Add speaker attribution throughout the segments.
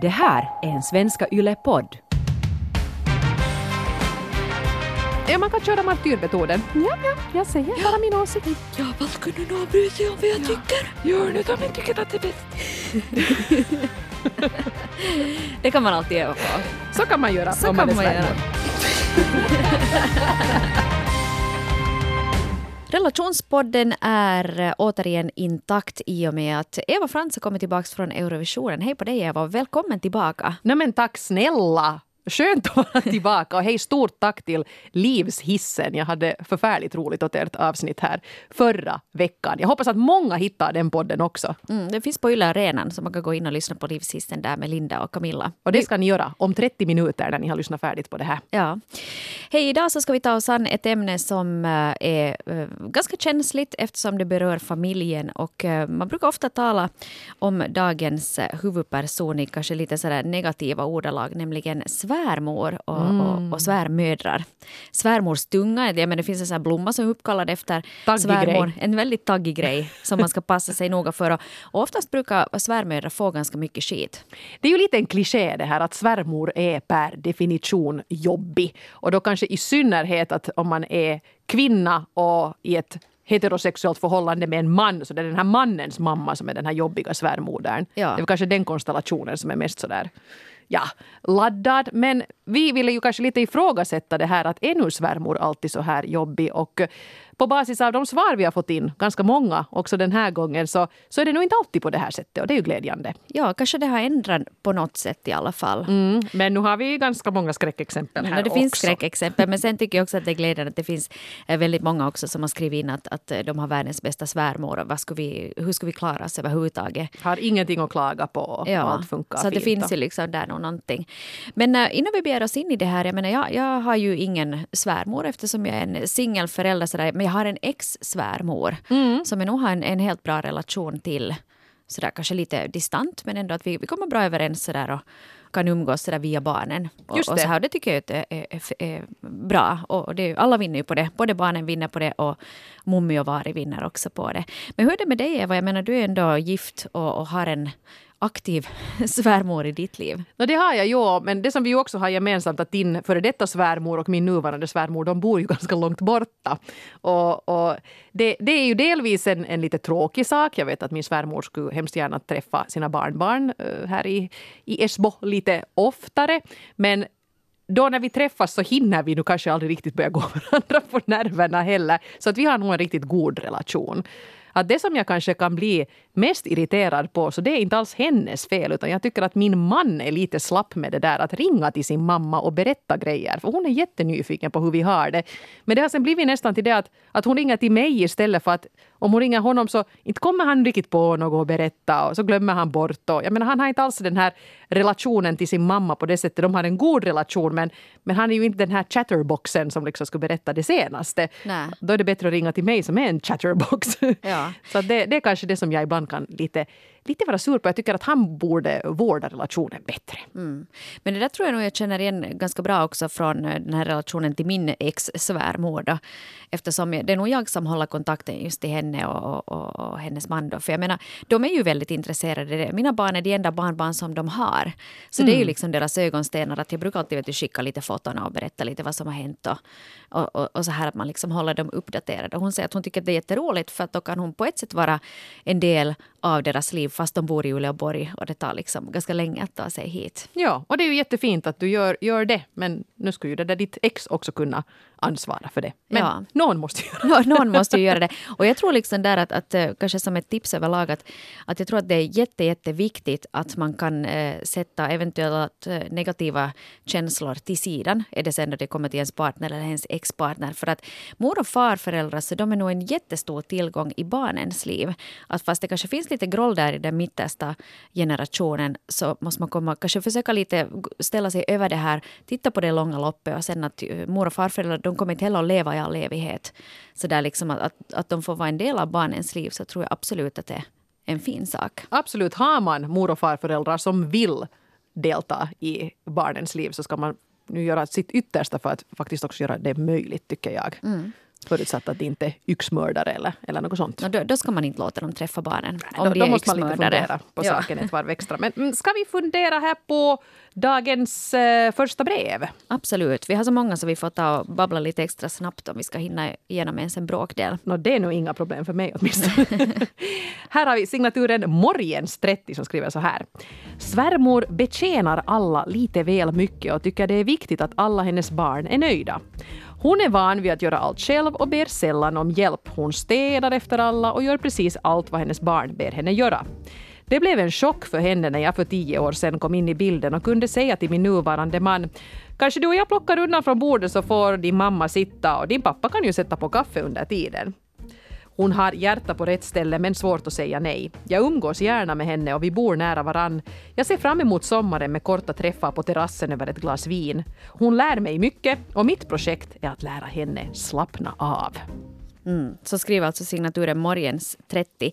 Speaker 1: Det här är en Svenska Yle-podd.
Speaker 2: Ja, man kan köra martyrmetoden.
Speaker 1: Ja, ja, jag säger bara min åsikt.
Speaker 2: Ja, vad skulle nu avbryta om vad jag tycker? Gör nu om ni tycker att det är bäst.
Speaker 3: Det kan man alltid öva på.
Speaker 2: Så kan man göra
Speaker 3: Så
Speaker 2: om
Speaker 3: kan
Speaker 2: man är
Speaker 3: man göra. Relationspodden är eh, återigen intakt i och med att Eva Frans har kommit tillbaka från Eurovisionen. Hej på dig Eva och välkommen tillbaka.
Speaker 2: Nej men tack snälla! Skönt att vara tillbaka och hej stort tack till Livshissen. Jag hade förfärligt roligt åt ert avsnitt här förra veckan. Jag hoppas att många hittar den podden också.
Speaker 3: Mm, det finns på Yle Arenan så man kan gå in och lyssna på Livshissen där med Linda och Camilla.
Speaker 2: Och det ska ni göra om 30 minuter när ni har lyssnat färdigt på det här.
Speaker 3: Ja. Hej, idag så ska vi ta oss an ett ämne som eh, är eh, ganska känsligt eftersom det berör familjen och eh, man brukar ofta tala om dagens huvudperson i kanske lite sådär negativa ordalag, nämligen svärmor och, och, och svärmödrar. Svärmors tunga, jag menar, det finns en sån blomma som är uppkallad efter
Speaker 2: Taggig
Speaker 3: svärmor.
Speaker 2: grej.
Speaker 3: En väldigt taggig grej som man ska passa sig noga för. Och, och oftast brukar svärmödrar få ganska mycket skit.
Speaker 2: Det är ju lite en kliché det här att svärmor är per definition jobbig. Och då kanske i synnerhet att om man är kvinna och i ett heterosexuellt förhållande med en man så det är den här mannens mamma som är den här jobbiga svärmodern.
Speaker 3: Ja.
Speaker 2: Det är kanske den konstellationen som är mest sådär ja, laddad. Men vi ville ju kanske lite ifrågasätta det här att är nu svärmor alltid så här jobbig? Och på basis av de svar vi har fått in, ganska många också den här gången, så, så är det nog inte alltid på det här sättet och det är ju glädjande.
Speaker 3: Ja, kanske det har ändrat på något sätt i alla fall.
Speaker 2: Mm, men nu har vi ganska många skräckexempel här
Speaker 3: Ja, det finns
Speaker 2: också.
Speaker 3: skräckexempel, men sen tycker jag också att det är glädjande att det finns eh, väldigt många också som har skrivit in att, att eh, de har världens bästa svärmor. Och vad ska vi, hur ska vi klara oss överhuvudtaget?
Speaker 2: Har ingenting att klaga på och allt funkar
Speaker 3: så det
Speaker 2: fint.
Speaker 3: finns ju liksom där nog någonting. Men äh, innan vi beger oss in i det här, jag menar jag, jag har ju ingen svärmor eftersom jag är en singelförälder sådär, men jag har en ex-svärmor
Speaker 2: Mm.
Speaker 3: som jag nog har en, en helt bra relation till. Sådär kanske lite distant men ändå att vi, vi kommer bra överens sådär och kan umgås sådär via barnen. Och,
Speaker 2: Just
Speaker 3: och
Speaker 2: det.
Speaker 3: så här, och det tycker jag är, är, är, är bra. Och det, alla vinner ju på det. Både barnen vinner på det och Mummi och Vari vinner också på det. Men hur är det med dig Eva? Jag menar du är ändå gift och, och har en aktiv svärmor i ditt liv.
Speaker 2: No, det har jag ja. men det som vi också har gemensamt att din före detta svärmor och min nuvarande svärmor, de bor ju ganska långt borta. Och, och det, det är ju delvis en, en lite tråkig sak. Jag vet att min svärmor skulle hemskt gärna träffa sina barnbarn eh, här i, i Esbo lite oftare. Men då när vi träffas så hinner vi nu kanske aldrig riktigt börja gå varandra på nerverna heller. Så att vi har nog en riktigt god relation. Att det som jag kanske kan bli mest irriterad på, så det är inte alls hennes fel, utan jag tycker att min man är lite slapp med det där att ringa till sin mamma och berätta grejer. För hon är jättenyfiken på hur vi har det. Men det har sen blivit nästan till det att, att hon ringer till mig istället för att om hon ringer honom så inte kommer han riktigt på något att berätta och så glömmer han bort. Och, jag menar, han har inte alls den här relationen till sin mamma på det sättet. De har en god relation men, men han är ju inte den här chatterboxen som liksom skulle berätta det senaste.
Speaker 3: Nej.
Speaker 2: Då är det bättre att ringa till mig som är en chatterbox.
Speaker 3: Ja.
Speaker 2: Så det, det är kanske det som jag ibland kan lite, lite vara sur på. Jag tycker att han borde vårda relationen bättre.
Speaker 3: Men det där tror jag nog jag känner igen ganska bra också från eh, den här relationen till min ex-svärmor. då. Eftersom jag, det är nog jag som håller kontakten just till henne och, och, och hennes man. Då. För jag menar, de är ju väldigt intresserade. Mina barn är de enda barnbarn som de har. Så det är ju liksom deras ögonstenar. Att jag brukar alltid vet skicka lite foton och berätta lite vad som har hänt. Och, och, och, och så här att man liksom håller dem uppdaterade. Hon säger att hon tycker att det är jätteroligt för att då kan hon på ett sätt vara en del av deras liv fast de bor i Uleåborg och det tar liksom ganska länge att ta sig hit.
Speaker 2: Ja, och det är ju jättefint att du gör, gör det. Men nu skulle ju det där ditt ex också kunna ansvara för det. Men
Speaker 3: Ja.
Speaker 2: någon måste göra det.
Speaker 3: Nå- Någon måste ju göra det. Och jag tror liksom där att, att eh, kanske som ett tips överlag att, att jag tror att det är jätte, jätteviktigt att man kan eh, sätta eventuella eh, negativa känslor till sidan. Är det sen när det kommer till ens partner eller ens ex-partner. För att mor och farföräldrar så de är nog en jättestor tillgång i barnens liv. Att fast det kanske finns lite groll där i den mittersta generationen så måste man komma, kanske försöka lite ställa sig över det här, titta på det långa loppet och sen att mor och farföräldrar de kommer inte heller att leva i all evighet. Så där liksom att, att, att de får vara en del av barnens liv så tror jag absolut att det är en fin sak.
Speaker 2: Absolut, har man mor och farföräldrar som vill delta i barnens liv så ska man nu göra sitt yttersta för att faktiskt också göra det möjligt, tycker jag. Förutsatt att det inte är yxmördare eller, eller något sånt.
Speaker 3: No, då, då ska man inte låta dem träffa barnen. Om
Speaker 2: då,
Speaker 3: de
Speaker 2: då
Speaker 3: är
Speaker 2: måste man lite fundera på
Speaker 3: Ja.
Speaker 2: saken ett varv extra. Men mm, ska vi fundera här på dagens eh, första brev?
Speaker 3: Absolut. Vi har så många så vi får ta och babbla lite extra snabbt om vi ska hinna igenom ens en bråkdel.
Speaker 2: Nå, det är nog inga problem för mig åtminstone. här har vi signaturen Morgens 30 som skriver så här. Svärmor betjänar alla lite väl mycket och tycker det är viktigt att alla hennes barn är nöjda. Hon är van vid att göra allt själv och ber sällan om hjälp. Hon städar efter alla och gör precis allt vad hennes barn ber henne göra. Det blev en chock för henne när jag för tio år sedan kom in i bilden och kunde säga till min nuvarande man Kanske du och jag plockar undan från bordet så får din mamma sitta och din pappa kan ju sätta på kaffe under tiden. Hon har hjärta på rätt ställe men svårt att säga nej. Jag umgås gärna med henne och vi bor nära varann. Jag ser fram emot sommaren med korta träffar på terrassen över ett glas vin. Hon lär mig mycket och mitt projekt är att lära henne slappna av.
Speaker 3: Mm. Så skriver alltså signaturen Morgens 30.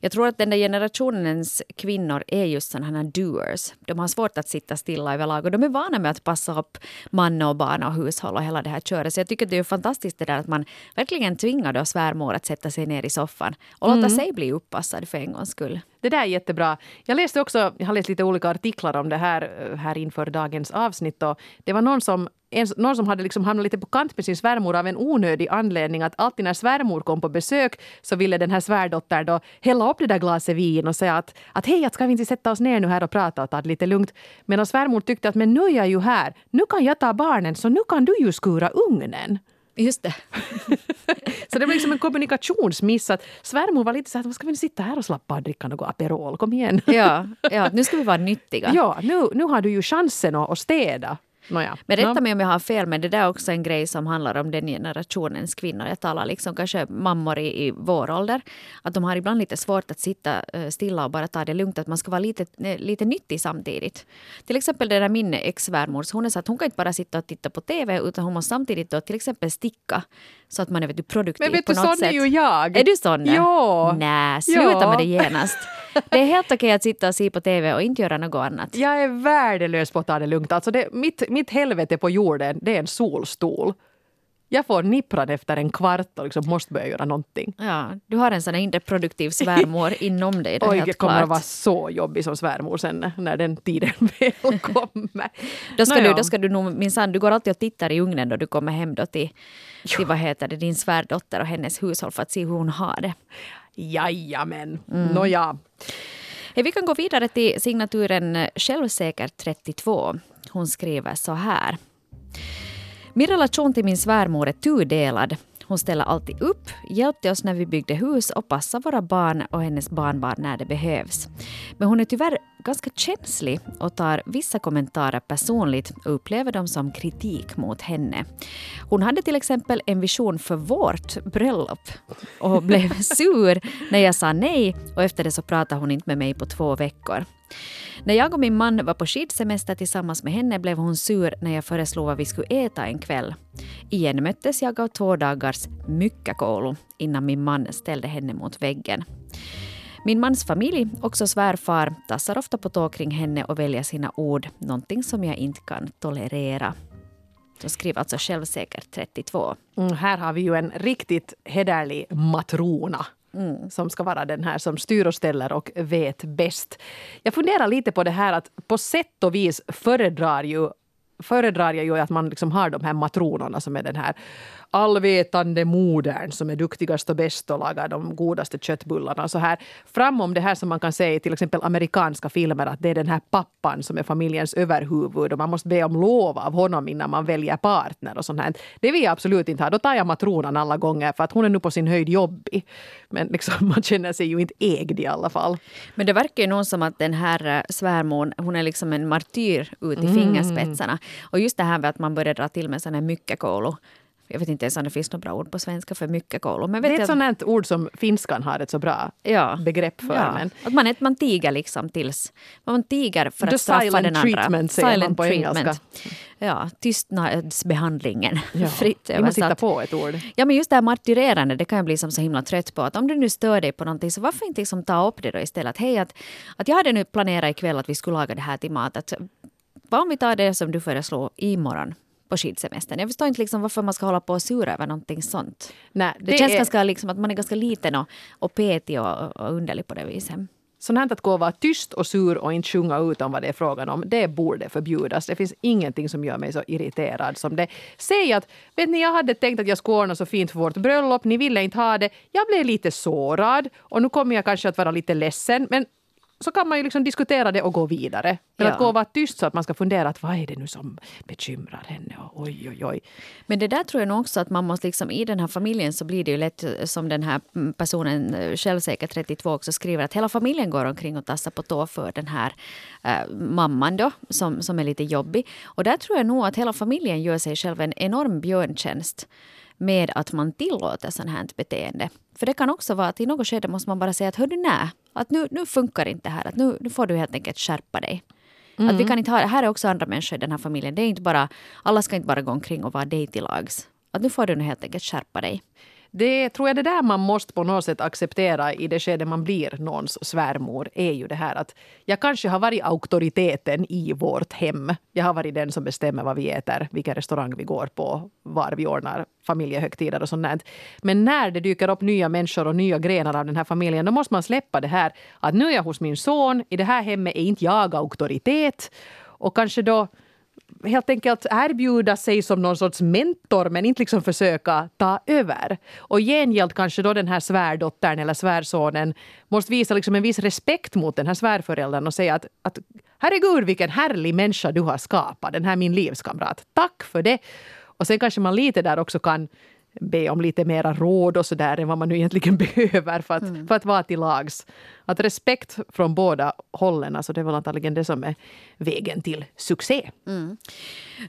Speaker 3: Jag tror att den där generationens kvinnor är just sådana här doers. De har svårt att sitta stilla överlag och de är vana med att passa upp man och barn och hushåll och hela det här köret. Så jag tycker det är fantastiskt det där att man verkligen tvingar då svärmor att sätta sig ner i soffan och låta sig bli uppassad för en gångs skull.
Speaker 2: Det där är jättebra. Jag läste också, jag har läst lite olika artiklar om det här, eh, här inför dagens avsnitt. Och det var någon som, en, någon som hade liksom hamnat lite på kant med sin svärmor av en onödig anledning. Att alltid när svärmor kom på besök så ville den här svärdottern då hälla upp det där glaset vin och säga att, att hej, att ska vi inte sätta oss ner nu här och prata och ta det lite lugnt. Medan svärmor tyckte att men nu är jag ju här, nu kan jag ta barnen så nu kan du ju skura ugnen.
Speaker 3: Just det.
Speaker 2: Så det blev liksom en kommunikationsmiss. Att svärmor var lite så här, ska vi inte sitta här och slappa och dricka något Aperol? Kom igen.
Speaker 3: Ja, ja, nu ska vi vara nyttiga.
Speaker 2: Ja, nu, nu har du ju chansen att, att städa. Nåja.
Speaker 3: Men rätta mig om jag har fel, men det där är också en grej som handlar om den generationens kvinnor. Jag talar liksom kanske mammor i, i vår ålder. Att de har ibland lite svårt att sitta eh, stilla och bara ta det lugnt. Att man ska vara lite, eh, lite nyttig samtidigt. Till exempel det där min ex-svärmor, hon är så att hon kan inte bara sitta och titta på TV utan hon måste samtidigt då till exempel sticka. Så att man är vet du, produktiv
Speaker 2: Men vet du, sån är ju jag.
Speaker 3: Är du sån?
Speaker 2: Ja.
Speaker 3: Nej, sluta
Speaker 2: Ja.
Speaker 3: med det genast. Det är helt okej att sitta och se på TV och inte göra något annat.
Speaker 2: Jag är värdelös på att ta det lugnt. Alltså det, mitt, mitt helvete på jorden, det är en solstol. Jag får nippran efter en kvart och liksom måste börja göra någonting.
Speaker 3: Ja, du har en sån inre produktiv svärmor inom dig. Det
Speaker 2: Oj, det kommer
Speaker 3: klart.
Speaker 2: att vara så jobbig som svärmor sen när den tiden väl kommer.
Speaker 3: Då ska, du, då ska du nog minsann, du går alltid och tittar i ugnen då du kommer hem då till, till vad heter det, din svärdotter och hennes hushåll för att se hur hon har det.
Speaker 2: Jajamän.
Speaker 3: Mm.
Speaker 2: Nåja.
Speaker 3: Hej, vi kan gå vidare till signaturen Självsäker 32. Hon skriver så här. Min relation till min svärmor är tudelad. Hon ställer alltid upp, hjälpte oss när vi byggde hus och passade våra barn och hennes barnbarn när det behövs. Men hon är tyvärr ganska känslig och tar vissa kommentarer personligt och upplever dem som kritik mot henne. Hon hade till exempel en vision för vårt bröllop och blev sur när jag sa nej och efter det så pratade hon inte med mig på två veckor. När jag och min man var på skidsemester tillsammans med henne blev hon sur när jag föreslog vad vi skulle äta en kväll. Igen möttes jag av två dagars mykkäkoulu innan min man ställde henne mot väggen. Min mans familj, också svärfar, tassar ofta på tå kring henne och väljer sina ord, någonting som jag inte kan tolerera. Så skriver alltså självsäkert 32.
Speaker 2: Mm, här har vi ju en riktigt hederlig matrona.
Speaker 3: Mm.
Speaker 2: som ska vara den här som styr och ställer och vet bäst. Jag funderar lite på det här att på sätt och vis föredrar ju föredrar jag ju att man liksom har de här matronerna som är den här allvetande modern som är duktigast och bäst och lagar de godaste köttbullarna. Så här, framom det här som man kan se i till exempel amerikanska filmer att det är den här pappan som är familjens överhuvud och man måste be om lov av honom innan man väljer partner och sånt här. Det vill jag absolut inte ha. Då tar jag matronan alla gånger för att hon är nu på sin höjd jobbig. Men liksom, man känner sig ju inte ägd i alla fall.
Speaker 3: Men det verkar ju nog som att den här eh, svärmor, hon är liksom en martyr ut i fingerspetsarna. Och just det här med att man börjar dra till med sån här mykkäkoulu. Jag vet inte ens om det finns några bra ord på svenska för mykkäkoulu. Men vet
Speaker 2: Det är ett sånt ord som finskan har ett så bra
Speaker 3: ja.
Speaker 2: begrepp för.
Speaker 3: Ja.
Speaker 2: Men
Speaker 3: Att man, man tiger liksom tills... Man tiger för
Speaker 2: The
Speaker 3: att straffa
Speaker 2: silent
Speaker 3: den andra.
Speaker 2: treatment säger man på engelska.
Speaker 3: Ja, tystnadsbehandlingen.
Speaker 2: ja,
Speaker 3: Fritt
Speaker 2: vi måste hitta
Speaker 3: översatt.
Speaker 2: på ett ord.
Speaker 3: Ja, men just det här martyrerande, det kan jag bli som så himla trött på. Att om du nu stör dig på någonting, så varför inte liksom ta upp det då istället? Hej, att, att jag hade nu planerat ikväll att vi skulle laga det här till mat. Att, vad om vi tar det som du föreslår imorgon? På skidsemestern. Jag förstår inte liksom varför man ska hålla på och sura över någonting sånt.
Speaker 2: Nej,
Speaker 3: Det,
Speaker 2: det
Speaker 3: känns
Speaker 2: är-
Speaker 3: ganska liksom att man är ganska liten och, och petig och, och underlig på det viset.
Speaker 2: Sånt här att gå och vara tyst och sur och inte sjunga ut om vad det är frågan om, det borde förbjudas. Det finns ingenting som gör mig så irriterad som det. Säg att, vet ni, jag hade tänkt att jag skulle ordna så fint för vårt bröllop, ni ville inte ha det. Jag blev lite sårad och nu kommer jag kanske att vara lite ledsen, men så kan man ju liksom diskutera det och gå vidare. Men
Speaker 3: Ja.
Speaker 2: att gå och vara tyst så att man ska fundera att vad är det nu som bekymrar henne? Och oj, oj, oj.
Speaker 3: Men det där tror jag nog också att man måste liksom i den här familjen så blir det ju lätt eh, som den här personen, eh, självsäker 32 också skriver att hela familjen går omkring och tassar på tå för den här eh, mamman då som, som är lite jobbig. Och där tror jag nog att hela familjen gör sig själv en enorm björntjänst med att man tillåter sånt här beteende. För det kan också vara att i något skede måste man bara säga att hör du nej, att nu, nu funkar inte det här, att nu, nu får du helt enkelt skärpa dig. Att vi kan inte ha, här är också andra människor i den här familjen. Det är inte bara, alla ska inte bara gå omkring och vara dig till lags. Att nu får du nu helt enkelt skärpa dig.
Speaker 2: Det tror jag det där man måste på något sätt acceptera i det skede man blir någons svärmor är ju det här att jag kanske har varit auktoriteten i vårt hem. Jag har varit den som bestämmer vad vi äter, vilken restaurang vi går på, var vi ordnar familjehögtider och sånt där. Men när det dyker upp nya människor och nya grenar av den här familjen då måste man släppa det här att nu är jag hos min son, i det här hemmet är inte jag auktoritet och kanske då helt enkelt erbjuda sig som någon sorts mentor men inte liksom försöka ta över. Och i gengäld kanske då den här svärdottern eller svärsonen måste visa liksom en viss respekt mot den här svärföräldern och säga att, att herregud vilken härlig människa du har skapat, den här min livskamrat. Tack för det! Och sen kanske man lite där också kan be om lite mera råd och sådär än vad man nu egentligen behöver för att, för att vara till lags. Att respekt från båda hållen, alltså det är väl antagligen det som är vägen till succé.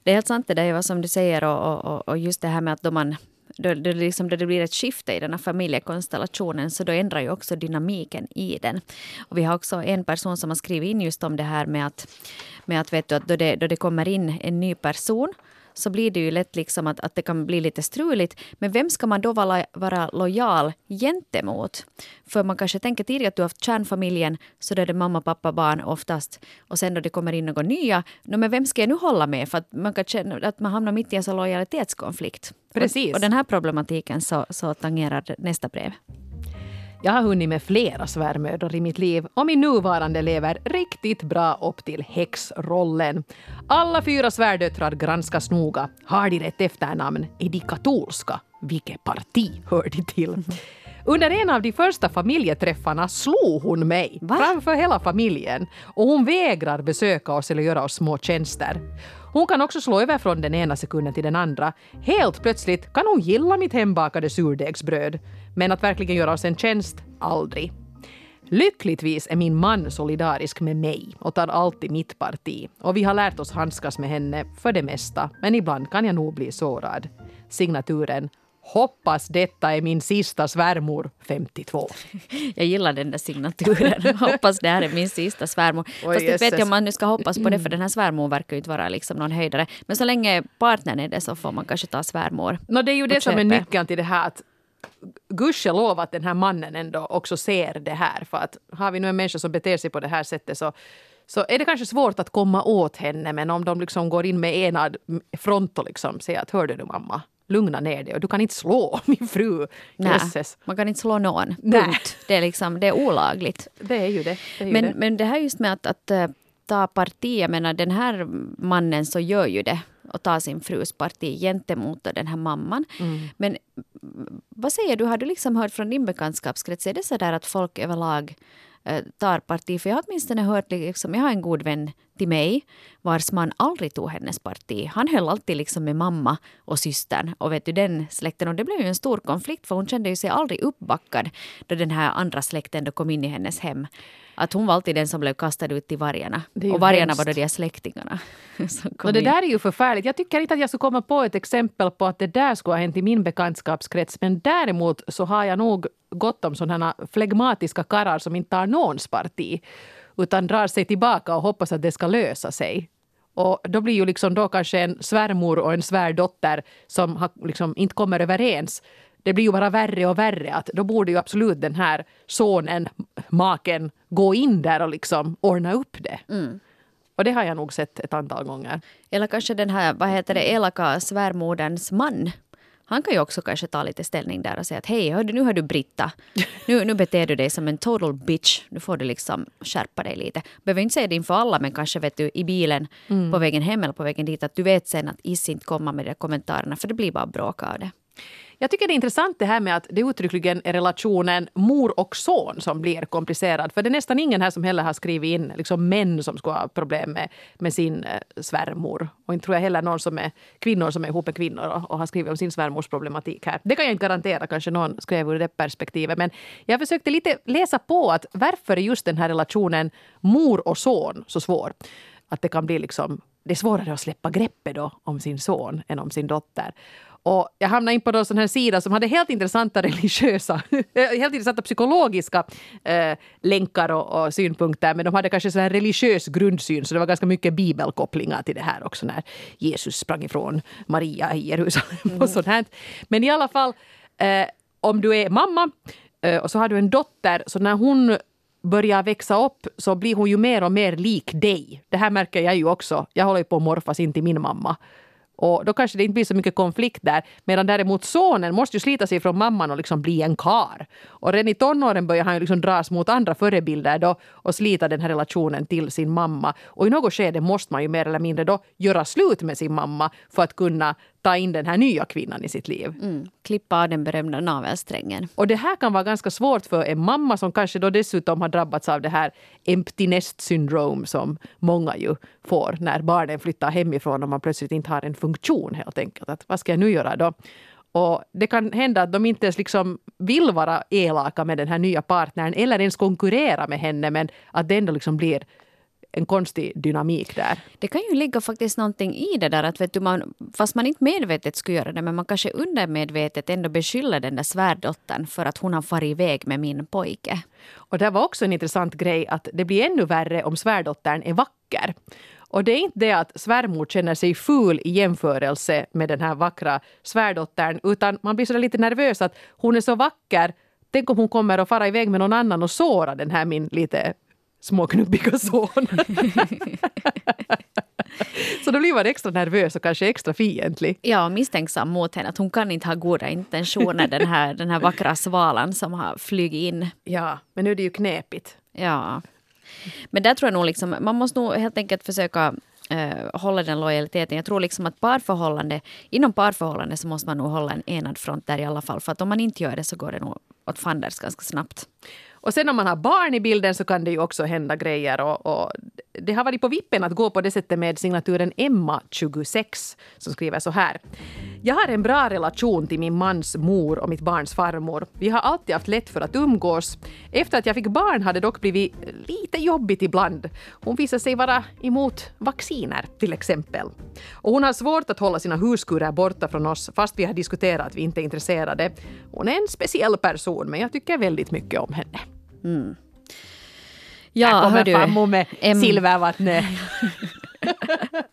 Speaker 3: Det är helt sant det där vad som du säger och, och, och just det här med att då man då, då, liksom, då det blir ett skifte i den här familjekonstellationen så då ändrar ju också dynamiken i den. Och vi har också en person som har skrivit in just om det här med att, med att, vet du, att då, det, då det kommer in en ny person så blir det ju lätt liksom att, att det kan bli lite struligt. Men vem ska man då vara, vara lojal gentemot? För man kanske tänker tidigare att du har haft kärnfamiljen, så då är det mamma, pappa, barn oftast. Och sen då det kommer in några nya, no, men vem ska jag nu hålla med? För att man kan känna att man hamnar mitt i en sån lojalitetskonflikt.
Speaker 2: Precis.
Speaker 3: Och, och den här problematiken så, så tangerar nästa brev.
Speaker 2: Jag har hunnit med flera svärmödrar i mitt liv och min nuvarande lever riktigt bra upp till häxrollen. Alla fyra svärdöttrar granskas noga. Har de rätt efternamn? Är de katolska? Vilket parti hör de till? Under en av de första familjeträffarna slog hon mig
Speaker 3: Va?
Speaker 2: framför hela familjen och hon vägrar besöka oss eller göra oss små tjänster. Hon kan också slå över från den ena sekunden till den andra. Helt plötsligt kan hon gilla mitt hembakade surdegsbröd. Men att verkligen göra oss en tjänst, aldrig. Lyckligtvis är min man solidarisk med mig och tar alltid mitt parti. Och vi har lärt oss handskas med henne för det mesta, men ibland kan jag nog bli sårad. Signaturen Hoppas detta är min sista svärmor 52.
Speaker 3: Jag gillar den där signaturen. Hoppas det här är min sista svärmor.
Speaker 2: Oj,
Speaker 3: Fast inte vet jag om man nu ska hoppas på det, för den här svärmor verkar ju inte vara liksom någon höjdare. Men så länge partnern är det så får man kanske ta svärmor.
Speaker 2: No, det är ju det
Speaker 3: på
Speaker 2: som är
Speaker 3: köpet.
Speaker 2: nyckeln till det här att gudskelov att den här mannen ändå också ser det här. För att har vi nu en människa som beter sig på det här sättet så, så är det kanske svårt att komma åt henne. Men om de liksom går in med enad front och liksom säger att hör du nu mamma, lugna ner dig och du kan inte slå min fru.
Speaker 3: Nej,
Speaker 2: Jösses.
Speaker 3: man kan inte slå någon. Punkt. Det är, liksom, det är olagligt.
Speaker 2: Det är ju det. det, är ju
Speaker 3: Men,
Speaker 2: det.
Speaker 3: men det här just med att, att eh, ta parti, jag menar den här mannen så gör ju det och tar sin frus parti gentemot den här mamman.
Speaker 2: Mm.
Speaker 3: Men vad säger du, har du liksom hört från din bekantskapskrets, är det så där att folk överlag eh, tar parti? För jag har åtminstone hört, liksom, jag har en god vän till mig vars man aldrig tog hennes parti. Han höll alltid liksom med mamma och systern och vet du den släkten och det blev ju en stor konflikt för hon kände ju sig aldrig uppbackad då den här andra släkten då kom in i hennes hem. Att hon var alltid den som blev kastad ut till vargarna. Och vargarna
Speaker 2: hemskt.
Speaker 3: var då de här släktingarna.
Speaker 2: Och det
Speaker 3: in.
Speaker 2: där är ju förfärligt. Jag tycker inte att jag skulle komma på ett exempel på att det där skulle ha hänt i min bekantskapskrets. Men däremot så har jag nog gott om sådana flegmatiska karlar som inte tar någons parti. Utan drar sig tillbaka och hoppas att det ska lösa sig. Och då blir ju liksom då kanske en svärmor och en svärdotter som har liksom inte kommer överens. Det blir ju bara värre och värre. Att då borde ju absolut den här sonen, maken, gå in där och liksom ordna upp det. Och det har jag nog sett ett antal gånger.
Speaker 3: Eller kanske den här, vad heter det, elaka svärmoderns man. Han kan ju också kanske ta lite ställning där och säga att hej, hördu, nu har du Britta. Nu, nu beter du dig som en total bitch. Nu får du liksom skärpa dig lite. Behöver inte säga det inför alla, men kanske vet du i bilen
Speaker 2: Mm.
Speaker 3: på vägen hem eller på vägen dit att du vet sen att is inte komma med de kommentarerna för det blir bara bråk av det.
Speaker 2: Jag tycker det är intressant det här med att det uttryckligen är relationen mor och son som blir komplicerad. För det är nästan ingen här som heller har skrivit in liksom män som ska ha problem med, med sin eh, svärmor. Och inte tror jag heller någon som är kvinnor som är ihop med kvinnor och, och har skrivit om sin svärmors problematik här. Det kan jag inte garantera, kanske någon skrev ur det perspektivet. Men jag försökte lite läsa på att varför är just den här relationen mor och son så svår? Att det kan bli liksom det är svårare att släppa greppet då om sin son än om sin dotter. Och jag hamnade in på en sån här sida som hade helt intressanta religiösa, helt intressanta psykologiska eh, länkar och, och, synpunkter. Men de hade kanske sån här religiös grundsyn så det var ganska mycket bibelkopplingar till det här också när Jesus sprang ifrån Maria i Jerusalem och sånt här. Men i alla fall, eh, om du är mamma eh, och så har du en dotter så när hon börjar växa upp så blir hon ju mer och mer lik dig. Det här märker jag ju också. Jag håller ju på att morfas in till min mamma. Och då kanske det inte blir så mycket konflikt där. Medan däremot sonen måste ju slita sig från mamman och liksom bli en kar. Och redan i tonåren börjar han ju liksom dras mot andra förebilder då och slita den här relationen till sin mamma. Och i något skede måste man ju mer eller mindre då göra slut med sin mamma för att kunna ta in den här nya kvinnan i sitt liv.
Speaker 3: Mm. Klippa av den berömda navelsträngen.
Speaker 2: Och det här kan vara ganska svårt för en mamma som kanske då dessutom har drabbats av det här empty nest syndrome som många ju får när barnen flyttar hemifrån och man plötsligt inte har en funktion helt enkelt. Att vad ska jag nu göra då? Och det kan hända att de inte ens liksom vill vara elaka med den här nya partnern eller ens konkurrera med henne men att det ändå liksom blir en konstig dynamik där.
Speaker 3: Det kan ju ligga faktiskt någonting i det där att vet du, man, fast man inte medvetet skulle göra det men man kanske undermedvetet ändå beskyller den där svärdottern för att hon har farit iväg med min pojke.
Speaker 2: Och det var också en intressant grej att det blir ännu värre om svärdottern är vacker. Och det är inte det att svärmor känner sig ful i jämförelse med den här vackra svärdottern utan man blir så lite nervös att hon är så vacker. Tänk om hon kommer att fara iväg med någon annan och såra den här min lite småknubbiga son. så då blir man extra nervös och kanske extra fientlig.
Speaker 3: Ja, misstänksam mot henne. Att hon kan inte ha goda intentioner, den här, den här vackra svalan som har flugit in.
Speaker 2: Ja, men nu är det ju knepigt.
Speaker 3: Ja. Men där tror jag nog liksom, man måste nog helt enkelt försöka eh, hålla den lojaliteten. Jag tror liksom att parförhållande, inom parförhållande så måste man nog hålla en enad front där i alla fall. För att om man inte gör det så går det nog åt fanders ganska snabbt.
Speaker 2: Och sen om man har barn i bilden så kan det ju också hända grejer. Och, och det har varit på vippen att gå på det sättet med signaturen Emma26 som skriver så här. Jag har en bra relation till min mans mor och mitt barns farmor. Vi har alltid haft lätt för att umgås. Efter att jag fick barn har det dock blivit lite jobbigt ibland. Hon visar sig vara emot vacciner till exempel. Och hon har svårt att hålla sina huskurer borta från oss fast vi har diskuterat att vi inte är intresserade. Hon är en speciell person men jag tycker väldigt mycket om henne.
Speaker 3: Ja,
Speaker 2: Här kommer farmor med
Speaker 3: Em-
Speaker 2: silvervattnet.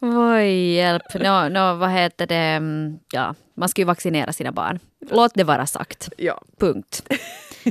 Speaker 3: Oj, hjälp. Nå, nå, vad heter det? Mm, Ja, man ska ju vaccinera sina barn. Låt det vara sagt.
Speaker 2: Ja.
Speaker 3: Punkt.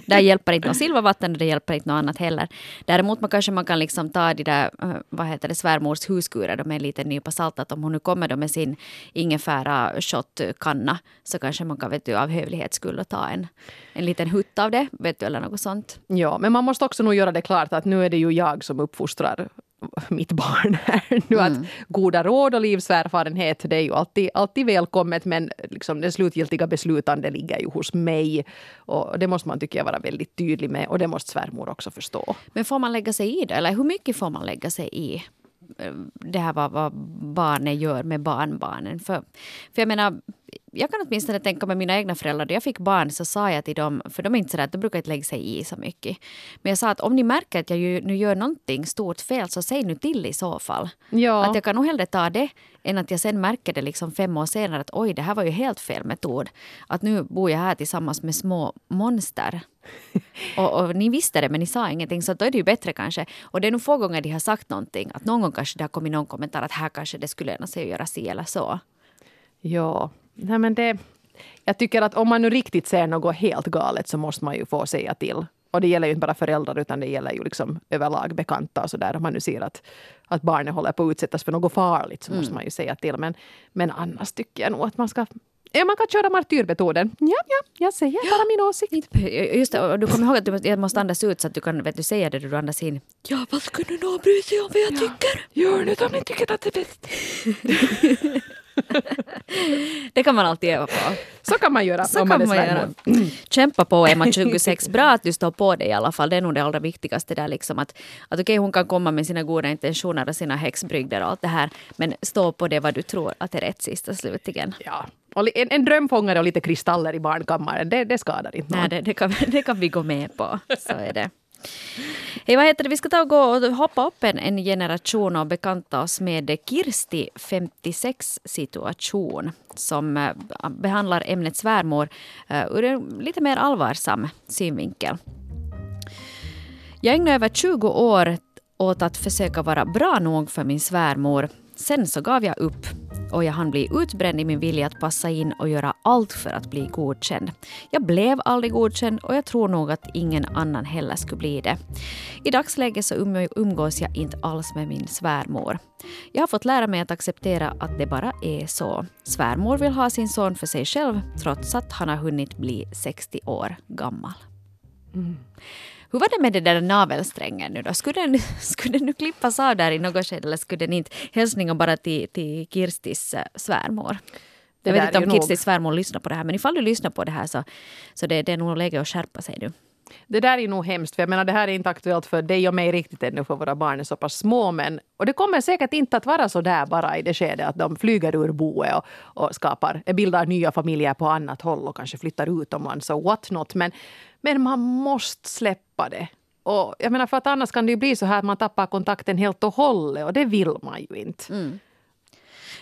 Speaker 3: Där hjälper inte något silvervatten och det hjälper inte något annat heller. Däremot man kanske man kan liksom ta de där, eh, vad heter det, svärmors huskurer med en liten nypa salt. Att om hon nu kommer då med sin ingefära shotkanna så kanske man kan vet du, av hövlighets skull ta en, en liten hutt av det. Vet du, eller något sånt.
Speaker 2: ja, men man måste också nog göra det klart att nu är det ju jag som uppfostrar mitt barn här. Nu att goda råd och livserfarenhet det är ju alltid, alltid välkommet men liksom det slutgiltiga beslutandet ligger ju hos mig. Och det måste man tycker jag vara väldigt tydlig med och det måste svärmor också förstå.
Speaker 3: Men får man lägga sig i det? Eller hur mycket får man lägga sig i? eh, Det här vad, vad barnen gör med barnbarnen. För, för jag menar, jag kan åtminstone tänka med mina egna föräldrar. Då jag fick barn så sa jag till dem, för de är inte sådär att de brukar inte lägga sig i så mycket. Men jag sa att om ni märker att jag ju, nu gör någonting stort fel så säg nu till i så fall.
Speaker 2: Ja.
Speaker 3: Att jag kan nog hellre ta det än att jag sen märker det liksom fem år senare att oj, det här var ju helt fel metod. Att nu bor jag här tillsammans med små monster. och, och ni visste det men ni sa ingenting så då är det ju bättre kanske. Och det är nog få gånger de har sagt någonting. Att någon gång kanske det har kommit någon kommentar att här kanske det skulle löna sig att göra si eller så.
Speaker 2: Ja, nej men det... Jag tycker att om man nu riktigt ser något helt galet så måste man ju få säga till. Och det gäller ju inte bara föräldrar utan det gäller ju liksom överlag bekanta och sådär. Om man nu ser att, att barnet håller på att utsättas för något farligt så måste man ju säga till. Men, men annars tycker jag nog att man ska Ja, man kan köra martyrmetoden. Ja, ja, jag säger bara min åsikt.
Speaker 3: Just det, och du kommer ihåg att du måste andas ut så att du kan vet du, säga det du andas in. Ja, vad skulle någon bry sig om vad jag tycker?
Speaker 2: Gör nu om ni tycker att det är bäst.
Speaker 3: Det kan man alltid öva på.
Speaker 2: Så kan man göra
Speaker 3: Så kan
Speaker 2: man
Speaker 3: göra.
Speaker 2: svärmor.
Speaker 3: Kämpa på Emma 26. Bra att du står på det i alla fall. Det är nog det allra viktigaste där liksom att, att okej hon kan komma med sina goda intentioner och sina häxbrygder och allt det här. Men stå på det vad du tror att är rätt sist och slutligen.
Speaker 2: Ja. Och en, en drömfångare och lite kristaller i barnkammaren, det, det skadar inte någon.
Speaker 3: Nej, det, det, kan, det kan vi gå med på. Så är det. Hej, vad heter det? Vi ska ta och gå och hoppa upp en, en generation och bekanta oss med Kirsti 56 situation som eh, behandlar ämnet svärmor eh, ur en lite mer allvarsam synvinkel. Jag ägnade över 20 år åt att försöka vara bra nog för min svärmor. Sen så gav jag upp och jag hann bli utbränd i min vilja att passa in och göra allt för att bli godkänd. Jag blev aldrig godkänd och jag tror nog att ingen annan heller skulle bli det. I dagsläget så um- umgås jag inte alls med min svärmor. Jag har fått lära mig att acceptera att det bara är så. Svärmor vill ha sin son för sig själv trots att han har hunnit bli 60 år gammal. Mm. Hur var det med det där navelsträngen nu då? Skulle den, skulle den nu klippas av där i något skede eller skulle den inte? Hälsningar bara till, till Kirstis eh, svärmor.
Speaker 2: Det
Speaker 3: jag vet inte om Kirstis svärmor lyssnar på det här men ifall du lyssnar på det här så, så det, det är nog läge att skärpa sig nu.
Speaker 2: Det där är nog hemskt, för jag menar det här är inte aktuellt för dig och mig riktigt ännu för våra barn är så pass små. Men, och det kommer säkert inte att vara så där bara i det skedet att de flyger ur boet och, och skapar, bildar nya familjer på annat håll och kanske flyttar utomlands och what not. Men, men man måste släppa det. Och jag menar för att annars kan det ju bli så här att man tappar kontakten helt och hållet och det vill man ju inte. Mm.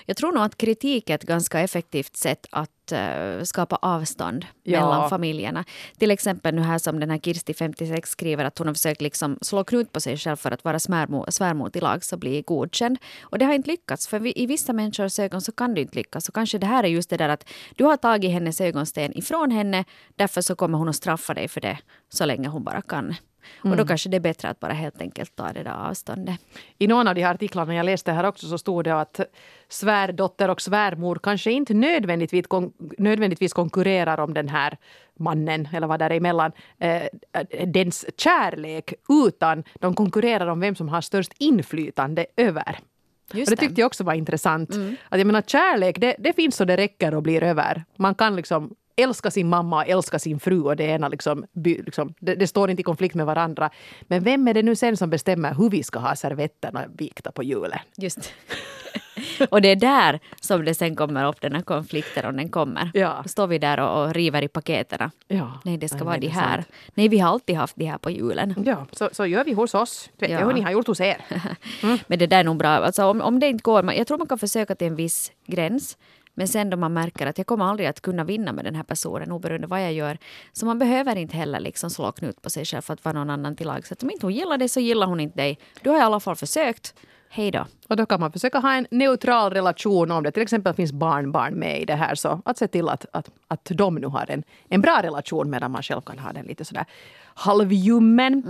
Speaker 3: Jag tror nog att kritik är ett ganska effektivt sätt att eh, skapa avstånd
Speaker 2: Ja.
Speaker 3: mellan familjerna. Till exempel nu här som den här Kirsti 56 skriver att hon har försökt liksom slå knut på sig själv för att vara svärmor, svärmor till lags och bli godkänd. Och det har inte lyckats för vi, i vissa människors ögon så kan det inte lyckas. Och kanske det här är just det där att du har tagit hennes ögonsten ifrån henne därför så kommer hon att straffa dig för det så länge hon bara kan. Och då kanske det är bättre att bara helt enkelt ta det där avståndet.
Speaker 2: I någon av de här artiklarna jag läste här också så stod det att svärdotter och svärmor kanske inte nödvändigtvis, kon- nödvändigtvis konkurrerar om den här mannen eller vad där är emellan, eh, dens kärlek utan de konkurrerar om vem som har störst inflytande över.
Speaker 3: Just
Speaker 2: och det tyckte jag också var intressant. Att jag menar, kärlek, det, det finns så det räcker och blir över. Man kan liksom älska sin mamma och älska sin fru och det ena liksom, liksom det, det står inte i konflikt med varandra. Men vem är det nu sen som bestämmer hur vi ska ha servetterna vikta på julen?
Speaker 3: Just. och det är där som det sen kommer upp den här konflikten om den kommer.
Speaker 2: Ja.
Speaker 3: Då står vi där och, och river i paketerna.
Speaker 2: Ja.
Speaker 3: Nej, det ska
Speaker 2: Nej,
Speaker 3: vara de här.
Speaker 2: sant.
Speaker 3: Nej, vi har alltid haft de här på julen.
Speaker 2: Ja, så, så gör vi hos oss. Vet
Speaker 3: Ja.
Speaker 2: jag hur ni har gjort hos er.
Speaker 3: Men det där är nog bra. Alltså, om, om det inte går, jag tror man kan försöka till en viss gräns. Men sen då man märker att jag kommer aldrig att kunna vinna med den här personen oberoende vad jag gör. Så man behöver inte heller liksom slå knut på sig själv för att vara någon annan till lag. Så att om inte hon gillar dig så gillar hon inte dig. Du har i alla fall försökt. Hej då.
Speaker 2: Och då kan man försöka ha en neutral relation om det till exempel finns barnbarn med i det här. Så att se till att, att, att de nu har en, en bra relation medan man själv kan ha den lite sådär halvljummen.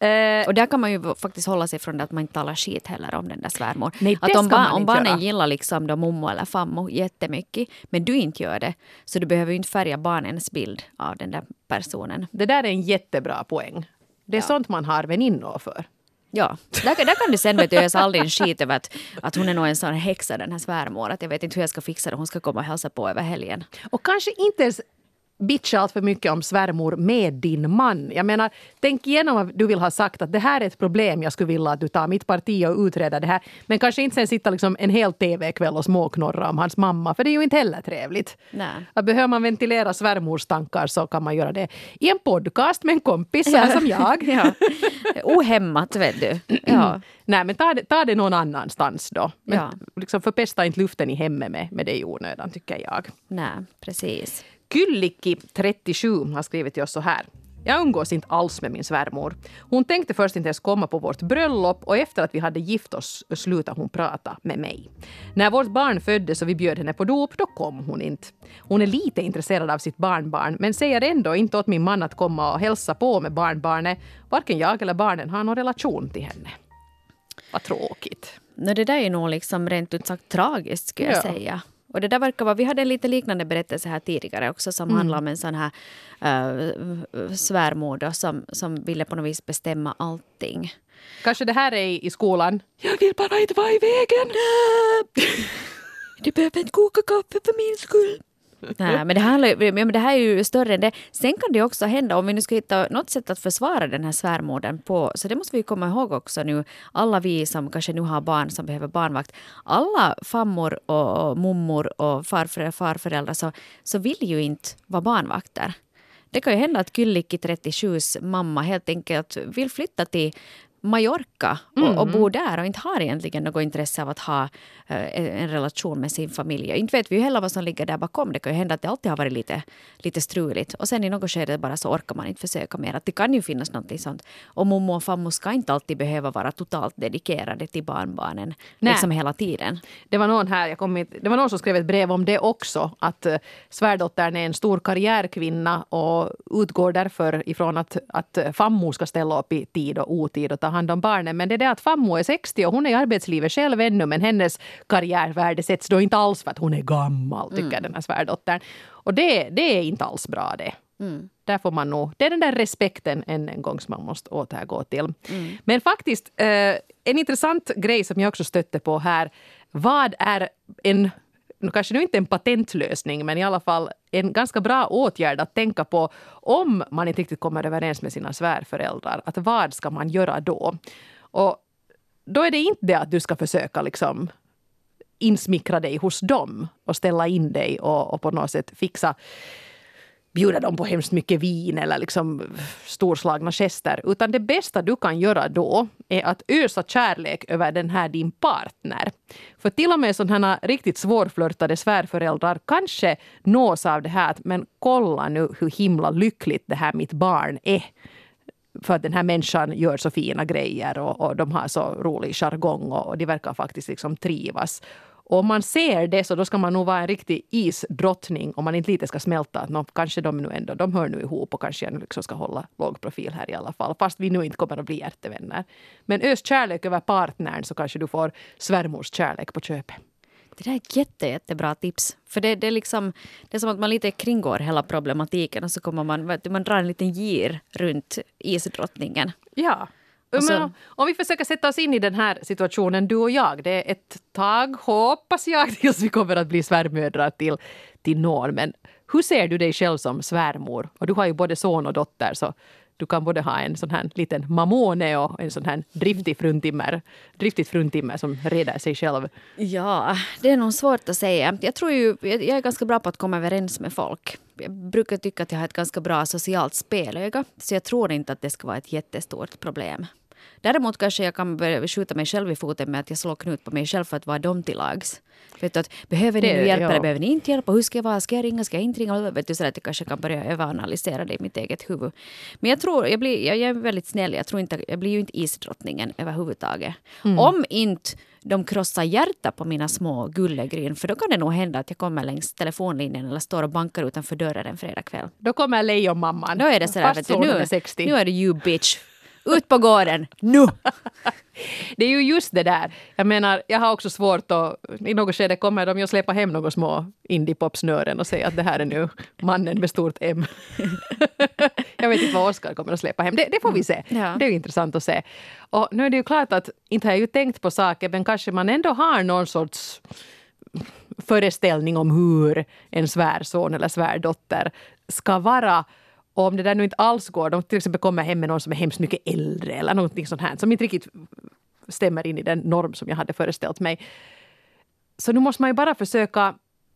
Speaker 2: Eh,
Speaker 3: Och där kan man ju faktiskt hålla sig från det att man inte talar skit heller om den där svärmor.
Speaker 2: Nej,
Speaker 3: att om,
Speaker 2: man
Speaker 3: om barnen
Speaker 2: göra.
Speaker 3: gillar liksom då mommo eller fammo jättemycket, men du inte gör det, så du behöver ju inte färga barnens bild av den där personen.
Speaker 2: det där är en jättebra poäng. Det är sånt man har väninnor för.
Speaker 3: Ja, där, där kan du sen vet du, ösa aldrig en skit över att, att hon är nog en sån häxa den här svärmor. Att jag vet inte hur jag ska fixa det, hon ska komma och hälsa på över helgen.
Speaker 2: Och kanske inte ens bitcha allt för mycket om svärmor med din man. Jag menar, tänk igenom vad du vill ha sagt att det här är ett problem, jag skulle vilja att du tar mitt parti och utreder det här. Men kanske inte sen sitta liksom en hel tv-kväll och småknorra om hans mamma, för det är ju inte heller trevligt.
Speaker 3: Nej.
Speaker 2: Att behöver man ventilera svärmors tankar så kan man göra det i en podcast med en kompis så här som jag.
Speaker 3: Ja. Ohämmat vet du. Ja.
Speaker 2: Nej, men ta det, ta det någon annanstans då. Men
Speaker 3: Ja.
Speaker 2: liksom förpesta inte luften i hemmet med, med det i onödan, tycker jag.
Speaker 3: Nej, precis.
Speaker 2: Kyllikki, 37, har skrivit till oss så här. Jag umgås inte alls med min svärmor. Hon tänkte först inte ens komma på vårt bröllop och efter att vi hade gift oss slutade hon prata med mig. När vårt barn föddes och vi bjöd henne på dop, då kom hon inte. Hon är lite intresserad av sitt barnbarn men säger ändå inte åt min man att komma och hälsa på med barnbarnet. Varken jag eller barnen har någon relation till henne. Vad tråkigt.
Speaker 3: No, det där är nog liksom rent ut sagt tragiskt skulle jag
Speaker 2: Ja.
Speaker 3: säga. Och det där verkar vara, vi hade en lite liknande berättelse här tidigare också som
Speaker 2: Mm.
Speaker 3: handlar om en sån här uh, svärmor då, som, som ville på något vis bestämma allting.
Speaker 2: Kanske det här är i i skolan. Jag vill bara inte vara i vägen.
Speaker 3: Du behöver inte koka kaffe för min skull. Nej, men det, här, handlar ju- men det här är ju större än det. Sen kan det också hända, om vi nu ska hitta något sätt att försvara den här svärmodern på, så det måste vi komma ihåg också nu, alla vi som kanske nu har barn som behöver barnvakt, alla fammor och, och mummor och farföräldrar, farföräldrar så, så vill ju inte vara barnvakter. Det kan ju hända att Kyllikki 37s mamma helt enkelt vill flytta till Mallorca och, och bo där och inte har egentligen något intresse av att ha eh, en relation med sin familj. Inte vet vi ju heller vad som ligger där bakom. Det kan ju hända att det alltid har varit lite, lite struligt. Och sen i något skede bara så orkar man inte försöka mer. Att det kan ju finnas något sånt. Och mommo och fammo ska inte alltid behöva vara totalt dedikerade till barnbarnen
Speaker 2: Nej.
Speaker 3: liksom hela tiden.
Speaker 2: Det var någon här, jag kom inte, det var någon som skrev ett brev om det också. Att uh, svärdottern är en stor karriärkvinna och utgår därför ifrån att, att eh, fammo ska ställa upp i tid och otid och ta hand om barnen. Men det är det att fammo är 60 och hon är i arbetslivet själv ännu men hennes karriärvärde sätts då inte alls för att hon är gammal, tycker den här svärdottern. Och det, det är inte alls bra det. Där får man nog, det är den där respekten än en gång som man måste återgå till. Men faktiskt, eh, en intressant grej som jag också stötte på här. Vad är en, kanske nu inte en patentlösning, men i alla fall en ganska bra åtgärd att tänka på om man inte riktigt kommer överens med sina svärföräldrar. Att vad ska man göra då? Och då är det inte det att du ska försöka liksom insmickra dig hos dem och ställa in dig och, och på något sätt fixa bjuda dem på hemskt mycket vin eller liksom storslagna gester. Utan det bästa du kan göra då är att ösa kärlek över den här din partner. För till och med sådana riktigt svårflörtade svärföräldrar kanske nås av det här att men kolla nu hur himla lyckligt det här mitt barn är för att den här människan gör så fina grejer och, och de har så rolig jargong och, och de verkar faktiskt liksom trivas. Och om man ser det så då ska man nog vara en riktig isdrottning om man inte lite ska smälta att nå, kanske de nu ändå, de hör nu ihop och kanske jag liksom ska hålla låg profil här i alla fall. Fast vi nu inte kommer att bli hjärtevänner. Men ös kärlek över partnern så kanske du får svärmors kärlek på köpet.
Speaker 3: Det där är ett jätte, jättebra tips. För det, det, är liksom, det är som att man lite kringgår hela problematiken och så kommer man, man drar en liten gir runt isdrottningen.
Speaker 2: Ja.
Speaker 3: Och så-
Speaker 2: Men om- vi försöker sätta oss in i den här situationen, du och jag. Det är ett tag, hoppas jag, tills vi kommer att bli svärmödrar till, till någon. Men hur ser du dig själv som svärmor? Och du har ju både son och dotter, så du kan både ha en sån här liten mamone och en sån här driftig fruntimmer, driftigt fruntimmer som reder sig själv.
Speaker 3: Ja, det är nog svårt att säga. Jag tror ju, jag är ganska bra på att komma överens med folk. Jag brukar tycka att jag har ett ganska bra socialt spelöga, så jag tror inte att det ska vara ett jättestort problem. Däremot kanske jag kan börja skjuta mig själv i foten med att jag slår knut på mig själv för att vara dem till lags. Vet du, att, behöver ni
Speaker 2: Det-
Speaker 3: hjälp
Speaker 2: ja.
Speaker 3: eller behöver ni inte hjälp? Och Hur ska jag vara? Ska jag ringa? Ska jag inte ringa? Vet du, så att jag kanske kan börja överanalysera det i mitt eget huvud. Men jag tror, jag, blir, jag, jag är väldigt snäll. Jag, tror inte, jag blir ju inte isdrottningen överhuvudtaget. Om inte de krossar hjärta på mina små gullegryn, för då kan det nog hända att jag kommer längs telefonlinjen eller står och bankar utanför dörren en fredagkväll.
Speaker 2: Då kommer lejonmamman.
Speaker 3: Då är det sådär, vet du, nu,
Speaker 2: är 60.
Speaker 3: nu är det you bitch. Ut på gården, nu!
Speaker 2: Det är ju just det där. Jag menar, jag har också svårt att... I något skede kommer de ju att släppa hem några små indiepopsnören och säga att det här är nu mannen med stort M. jag vet inte vad Oscar kommer att släppa hem. Det, det får vi se.
Speaker 3: Ja.
Speaker 2: Det är ju intressant att se. Och nu är det ju klart att, inte har jag ju tänkt på saker, men kanske man ändå har någon sorts föreställning om hur en svärson eller svärdotter ska vara. Och om det där nu inte alls går, de till exempel kommer hem med någon som är hemskt mycket äldre eller någonting sånt här som inte riktigt stämmer in i den norm som jag hade föreställt mig. Så nu måste man ju bara försöka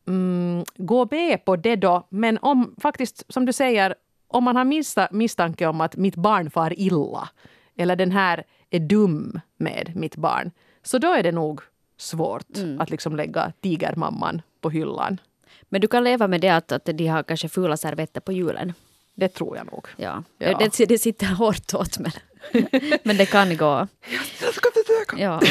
Speaker 2: mm, gå med på det då. Men om faktiskt, som du säger, om man har minsta misstanke om att mitt barn far illa eller den här är dum med mitt barn, så då är det nog svårt att liksom lägga tigermamman på hyllan.
Speaker 3: Men du kan leva med det att, att de har kanske fula servetter på julen.
Speaker 2: Det tror jag nog.
Speaker 3: Ja.
Speaker 2: Ja.
Speaker 3: Det, det sitter hårt åt men, men det kan gå.
Speaker 2: Jag ska försöka.
Speaker 3: Ja.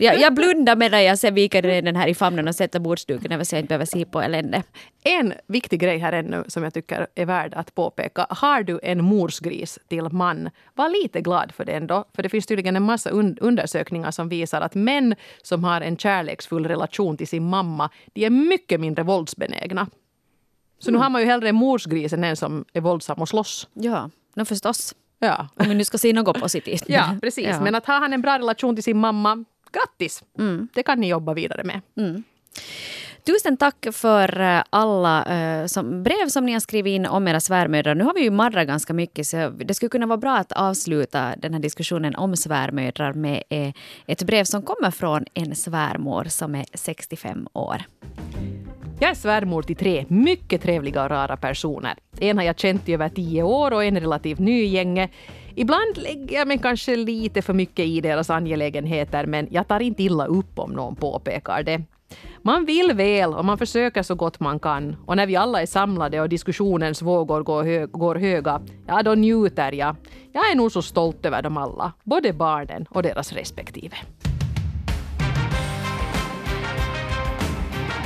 Speaker 3: Jag, jag blundar medan jag sen viker ner den här i famnen och sätter bordsduken över så jag inte behöver se på elände.
Speaker 2: En viktig grej här ännu som jag tycker är värd att påpeka. Har du en morsgris till man, var lite glad för det ändå. För det finns tydligen en massa un- undersökningar som visar att män som har en kärleksfull relation till sin mamma, de är mycket mindre våldsbenägna. Så nu har man ju hellre en morsgris än en som är våldsam och slåss.
Speaker 3: Ja, no, förstås.
Speaker 2: Ja,
Speaker 3: Om vi nu ska se något positivt.
Speaker 2: ja precis.
Speaker 3: Ja.
Speaker 2: Men att ha han en bra relation till sin mamma, grattis! Det kan ni jobba vidare med.
Speaker 3: Tusen tack för eh, alla eh, som, brev som ni har skrivit in om era svärmödrar. Nu har vi ju marrat ganska mycket så det skulle kunna vara bra att avsluta den här diskussionen om svärmödrar med eh, ett brev som kommer från en svärmor som är 65 år.
Speaker 2: Jag är svärmor till tre mycket trevliga och rara personer. En har jag känt i över tio år och en är relativt ny i gänget. Ibland lägger jag mig kanske lite för mycket i deras angelägenheter men jag tar inte illa upp om någon påpekar det. Man vill väl och man försöker så gott man kan. Och när vi alla är samlade och diskussionens vågor går, hö går höga, ja då njuter jag. Jag är nog så stolt över dem alla, både barnen och deras respektive.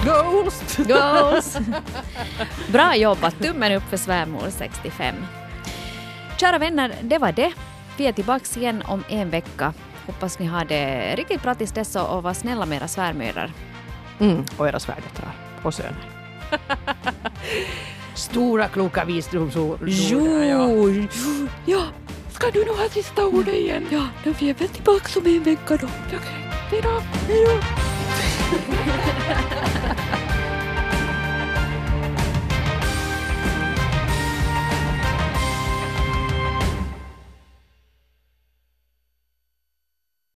Speaker 2: Ghost!
Speaker 3: Goals! Bra jobbat! Tummen upp för svärmor 65. Kära vänner, det var det. Vi är tillbaka igen om en vecka. Hoppas ni har det riktigt bra tills dess och var snälla med era svärmödrar.
Speaker 2: Mm, och era svärdöttrar och söner. Stora kloka visdomsord.
Speaker 3: Jo!
Speaker 2: Ja, ska du nog ha sista ordet igen?
Speaker 3: Ja, då vi är väl tillbaka om en vecka då.
Speaker 2: Okej, hejdå. Hejdå.